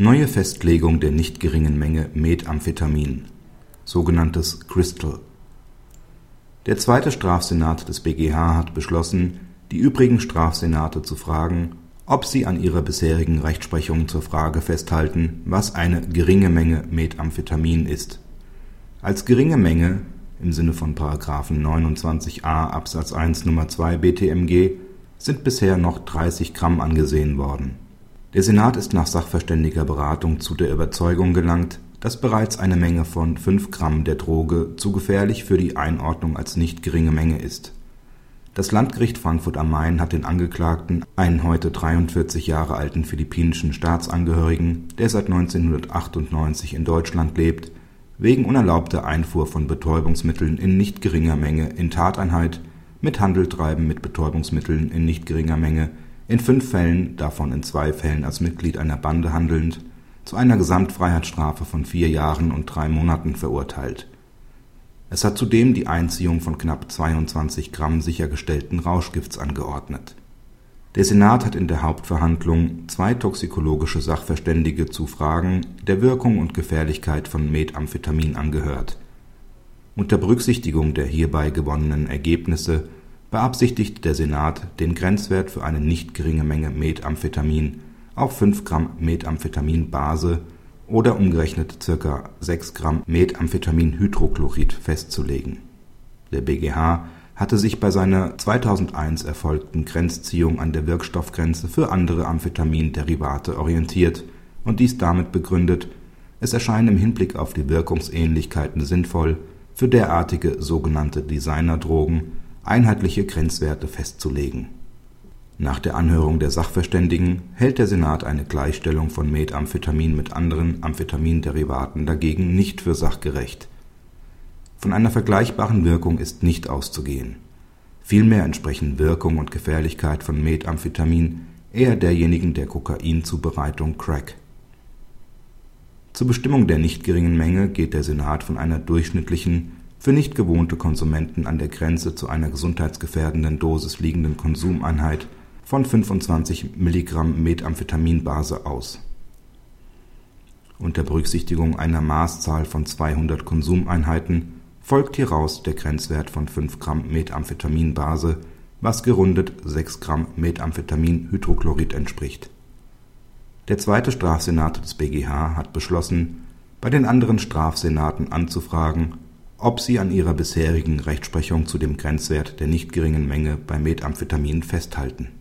Neue Festlegung der nicht geringen Menge Methamphetamin (sogenanntes Crystal). Der Zweite Strafsenat des BgH hat beschlossen, die übrigen Strafsenate zu fragen, ob sie an ihrer bisherigen Rechtsprechung zur Frage festhalten, was eine „ geringe Menge Methamphetamin “ist. Als geringe Menge im Sinne von § 29a Absatz 1 Nr. 2 BTMG sind bisher noch 30 Gramm angesehen worden. Der Senat ist nach Sachverständigerberatung zu der Überzeugung gelangt, dass bereits eine Menge von 5 Gramm der Droge zu gefährlich für die Einordnung als nicht geringe Menge ist. Das Landgericht Frankfurt am Main hat den Angeklagten, einen heute 43 Jahre alten philippinischen Staatsangehörigen, der seit 1998 in Deutschland lebt, wegen unerlaubter Einfuhr von Betäubungsmitteln in nicht geringer Menge in Tateinheit mit Handeltreiben mit Betäubungsmitteln in nicht geringer Menge in fünf Fällen, davon in zwei Fällen als Mitglied einer Bande handelnd, zu einer Gesamtfreiheitsstrafe von vier Jahren und drei Monaten verurteilt. Es hat zudem die Einziehung von knapp 22 Gramm sichergestellten Rauschgifts angeordnet. Der Senat hat in der Hauptverhandlung zwei toxikologische Sachverständige zu Fragen der Wirkung und Gefährlichkeit von Methamphetamin angehört. Unter Berücksichtigung der hierbei gewonnenen Ergebnisse beabsichtigt der Senat, den Grenzwert für eine nicht geringe Menge Methamphetamin auf 5 Gramm Methamphetaminbase oder umgerechnet ca. 6 Gramm Methamphetaminhydrochlorid festzulegen. Der BgH hatte sich bei seiner 2001 erfolgten Grenzziehung an der Wirkstoffgrenze für andere Amphetaminderivate orientiert und dies damit begründet, es erscheine im Hinblick auf die Wirkungsähnlichkeiten sinnvoll, für derartige sogenannte Designerdrogen einheitliche Grenzwerte festzulegen. Nach der Anhörung der Sachverständigen hält der Senat eine Gleichstellung von Methamphetamin mit anderen Amphetaminderivaten dagegen nicht für sachgerecht. Von einer vergleichbaren Wirkung ist nicht auszugehen. Vielmehr entsprechen Wirkung und Gefährlichkeit von Methamphetamin eher derjenigen der Kokainzubereitung Crack. Zur Bestimmung der nicht geringen Menge geht der Senat von einer durchschnittlichen, für nicht gewohnte Konsumenten an der Grenze zu einer gesundheitsgefährdenden Dosis liegenden Konsumeinheit von 25 Milligramm Methamphetaminbase aus. Unter Berücksichtigung einer Maßzahl von 200 Konsumeinheiten folgt hieraus der Grenzwert von 5 Gramm Methamphetaminbase, was gerundet 6 Gramm Methamphetaminhydrochlorid entspricht. Der Zweite Strafsenat des BgH hat beschlossen, bei den anderen Strafsenaten anzufragen, ob sie an ihrer bisherigen Rechtsprechung zu dem Grenzwert der nicht geringen Menge bei Methamphetamin festhalten